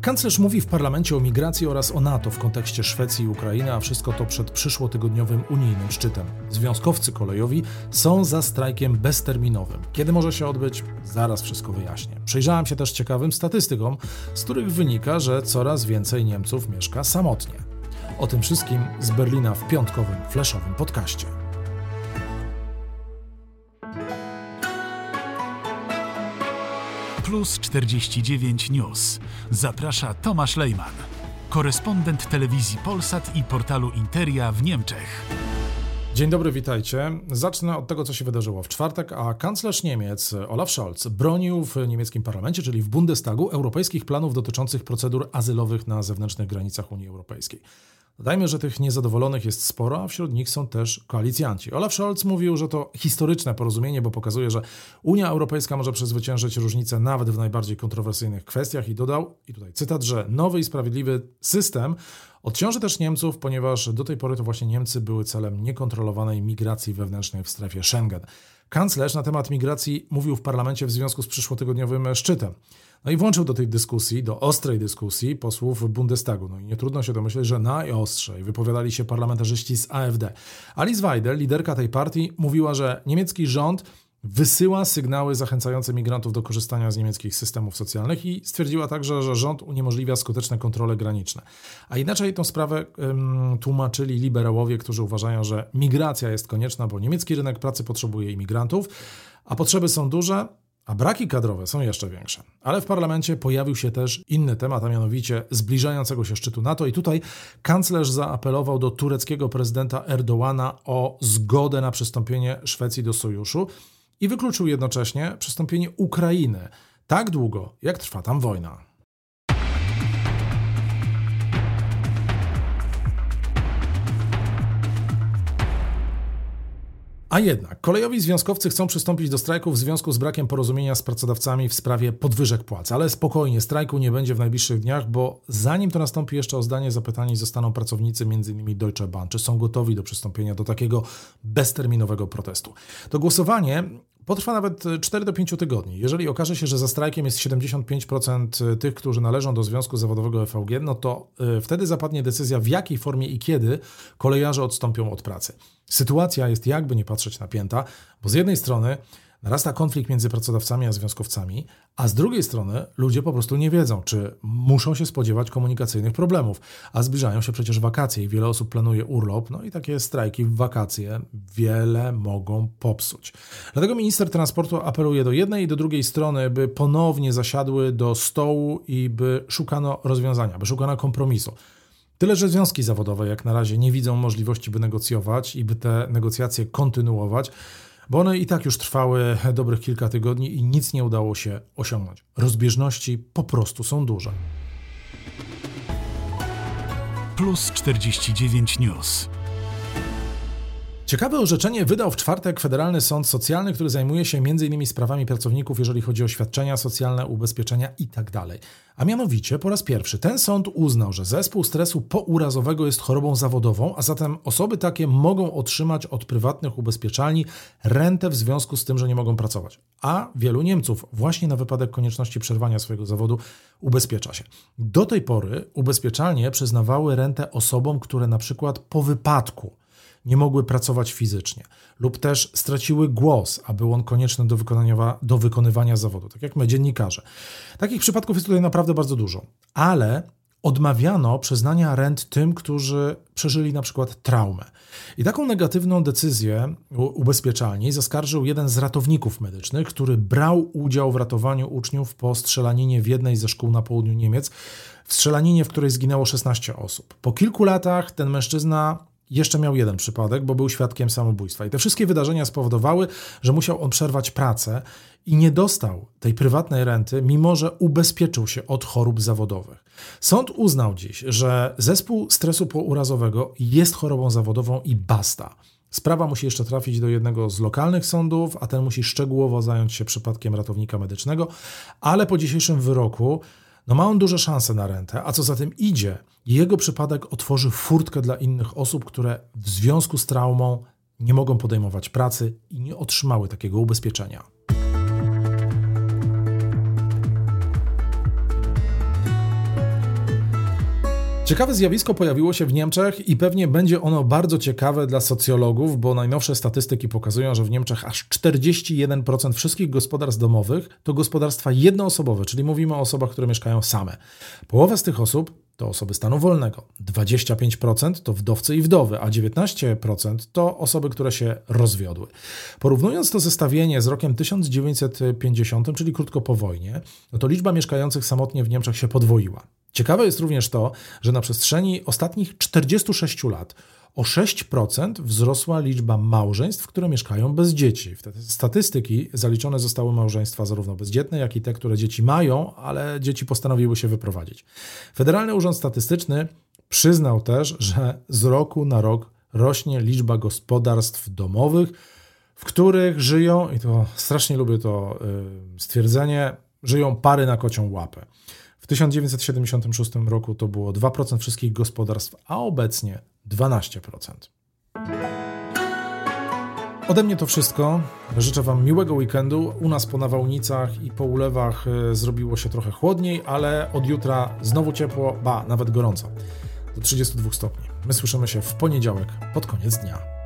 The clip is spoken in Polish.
Kanclerz mówi w parlamencie o migracji oraz o NATO w kontekście Szwecji i Ukrainy, a wszystko to przed przyszłotygodniowym unijnym szczytem. Związkowcy kolejowi są za strajkiem bezterminowym. Kiedy może się odbyć? Zaraz wszystko wyjaśnię. Przejrzałem się też ciekawym statystykom, z których wynika, że coraz więcej Niemców mieszka samotnie. O tym wszystkim z Berlina w piątkowym, flashowym podcaście. Plus 49 News. Zaprasza Tomasz Lejman, korespondent telewizji Polsat i portalu Interia w Niemczech. Dzień dobry, witajcie. Zacznę od tego, co się wydarzyło w czwartek, a kanclerz Niemiec Olaf Scholz bronił w niemieckim parlamencie, czyli w Bundestagu, europejskich planów dotyczących procedur azylowych na zewnętrznych granicach Unii Europejskiej. Dodajmy, że tych niezadowolonych jest sporo, a wśród nich są też koalicjanci. Olaf Scholz mówił, że to historyczne porozumienie, bo pokazuje, że Unia Europejska może przezwyciężyć różnice nawet w najbardziej kontrowersyjnych kwestiach i dodał, i tutaj cytat, że nowy i sprawiedliwy system odciąży też Niemców, ponieważ do tej pory to właśnie Niemcy były celem niekontrolowanej migracji wewnętrznej w strefie Schengen. Kanclerz na temat migracji mówił w parlamencie w związku z przyszłotygodniowym szczytem. No i włączył do tej dyskusji, do ostrej dyskusji posłów Bundestagu. No i nie trudno się domyśleć, że najostrzej wypowiadali się parlamentarzyści z AfD. Alice Weidel, liderka tej partii, mówiła, że niemiecki rząd wysyła sygnały zachęcające migrantów do korzystania z niemieckich systemów socjalnych i stwierdziła także, że rząd uniemożliwia skuteczne kontrole graniczne. A inaczej tą sprawę ym, tłumaczyli liberałowie, którzy uważają, że migracja jest konieczna, bo niemiecki rynek pracy potrzebuje imigrantów, a potrzeby są duże, a braki kadrowe są jeszcze większe. Ale w parlamencie pojawił się też inny temat, a mianowicie zbliżającego się szczytu NATO. I tutaj kanclerz zaapelował do tureckiego prezydenta Erdoğana o zgodę na przystąpienie Szwecji do sojuszu i wykluczył jednocześnie przystąpienie Ukrainy tak długo, jak trwa tam wojna. A jednak kolejowi związkowcy chcą przystąpić do strajku w związku z brakiem porozumienia z pracodawcami w sprawie podwyżek płac. Ale spokojnie, strajku nie będzie w najbliższych dniach, bo zanim to nastąpi jeszcze o zdanie zapytani zostaną pracownicy m.in. Deutsche Bahn, czy są gotowi do przystąpienia do takiego bezterminowego protestu. To głosowanie Potrwa nawet 4 do 5 tygodni. Jeżeli okaże się, że za strajkiem jest 75% tych, którzy należą do Związku Zawodowego FVG, no to y, wtedy zapadnie decyzja, w jakiej formie i kiedy kolejarze odstąpią od pracy. Sytuacja jest jakby nie patrzeć napięta, bo z jednej strony narasta konflikt między pracodawcami a związkowcami, a z drugiej strony ludzie po prostu nie wiedzą, czy muszą się spodziewać komunikacyjnych problemów, a zbliżają się przecież wakacje i wiele osób planuje urlop, no i takie strajki w wakacje wiele mogą popsuć. Dlatego minister transportu apeluje do jednej i do drugiej strony, by ponownie zasiadły do stołu i by szukano rozwiązania, by szukano kompromisu. Tyle, że związki zawodowe jak na razie nie widzą możliwości, by negocjować i by te negocjacje kontynuować bo one i tak już trwały dobrych kilka tygodni i nic nie udało się osiągnąć. Rozbieżności po prostu są duże. Plus 49 News. Ciekawe orzeczenie wydał w czwartek Federalny Sąd Socjalny, który zajmuje się m.in. sprawami pracowników, jeżeli chodzi o świadczenia socjalne, ubezpieczenia itd. Tak a mianowicie po raz pierwszy ten sąd uznał, że zespół stresu pourazowego jest chorobą zawodową, a zatem osoby takie mogą otrzymać od prywatnych ubezpieczalni rentę w związku z tym, że nie mogą pracować. A wielu Niemców właśnie na wypadek konieczności przerwania swojego zawodu ubezpiecza się. Do tej pory ubezpieczalnie przyznawały rentę osobom, które na przykład po wypadku nie mogły pracować fizycznie lub też straciły głos, a był on konieczny do, wykonania, do wykonywania zawodu, tak jak my, dziennikarze. Takich przypadków jest tutaj naprawdę bardzo dużo, ale odmawiano przyznania rent tym, którzy przeżyli na przykład traumę. I taką negatywną decyzję ubezpieczalni zaskarżył jeden z ratowników medycznych, który brał udział w ratowaniu uczniów po strzelaninie w jednej ze szkół na południu Niemiec, w strzelaninie, w której zginęło 16 osób. Po kilku latach ten mężczyzna jeszcze miał jeden przypadek, bo był świadkiem samobójstwa. I te wszystkie wydarzenia spowodowały, że musiał on przerwać pracę i nie dostał tej prywatnej renty, mimo że ubezpieczył się od chorób zawodowych. Sąd uznał dziś, że zespół stresu pourazowego jest chorobą zawodową i basta. Sprawa musi jeszcze trafić do jednego z lokalnych sądów, a ten musi szczegółowo zająć się przypadkiem ratownika medycznego, ale po dzisiejszym wyroku no ma on duże szanse na rentę, a co za tym idzie, jego przypadek otworzy furtkę dla innych osób, które w związku z traumą nie mogą podejmować pracy i nie otrzymały takiego ubezpieczenia. Ciekawe zjawisko pojawiło się w Niemczech i pewnie będzie ono bardzo ciekawe dla socjologów, bo najnowsze statystyki pokazują, że w Niemczech aż 41% wszystkich gospodarstw domowych to gospodarstwa jednoosobowe, czyli mówimy o osobach, które mieszkają same. Połowa z tych osób to osoby stanu wolnego, 25% to wdowcy i wdowy, a 19% to osoby, które się rozwiodły. Porównując to zestawienie z rokiem 1950, czyli krótko po wojnie, no to liczba mieszkających samotnie w Niemczech się podwoiła. Ciekawe jest również to, że na przestrzeni ostatnich 46 lat o 6% wzrosła liczba małżeństw, które mieszkają bez dzieci. W te statystyki zaliczone zostały małżeństwa zarówno bezdzietne, jak i te, które dzieci mają, ale dzieci postanowiły się wyprowadzić. Federalny Urząd Statystyczny przyznał też, że z roku na rok rośnie liczba gospodarstw domowych, w których żyją, i to strasznie lubię to y, stwierdzenie, żyją pary na kocią łapę. W 1976 roku to było 2% wszystkich gospodarstw, a obecnie 12%. Ode mnie to wszystko. Życzę Wam miłego weekendu. U nas po nawałnicach i po ulewach e, zrobiło się trochę chłodniej, ale od jutra znowu ciepło, ba, nawet gorąco. Do 32 stopni. My słyszymy się w poniedziałek pod koniec dnia.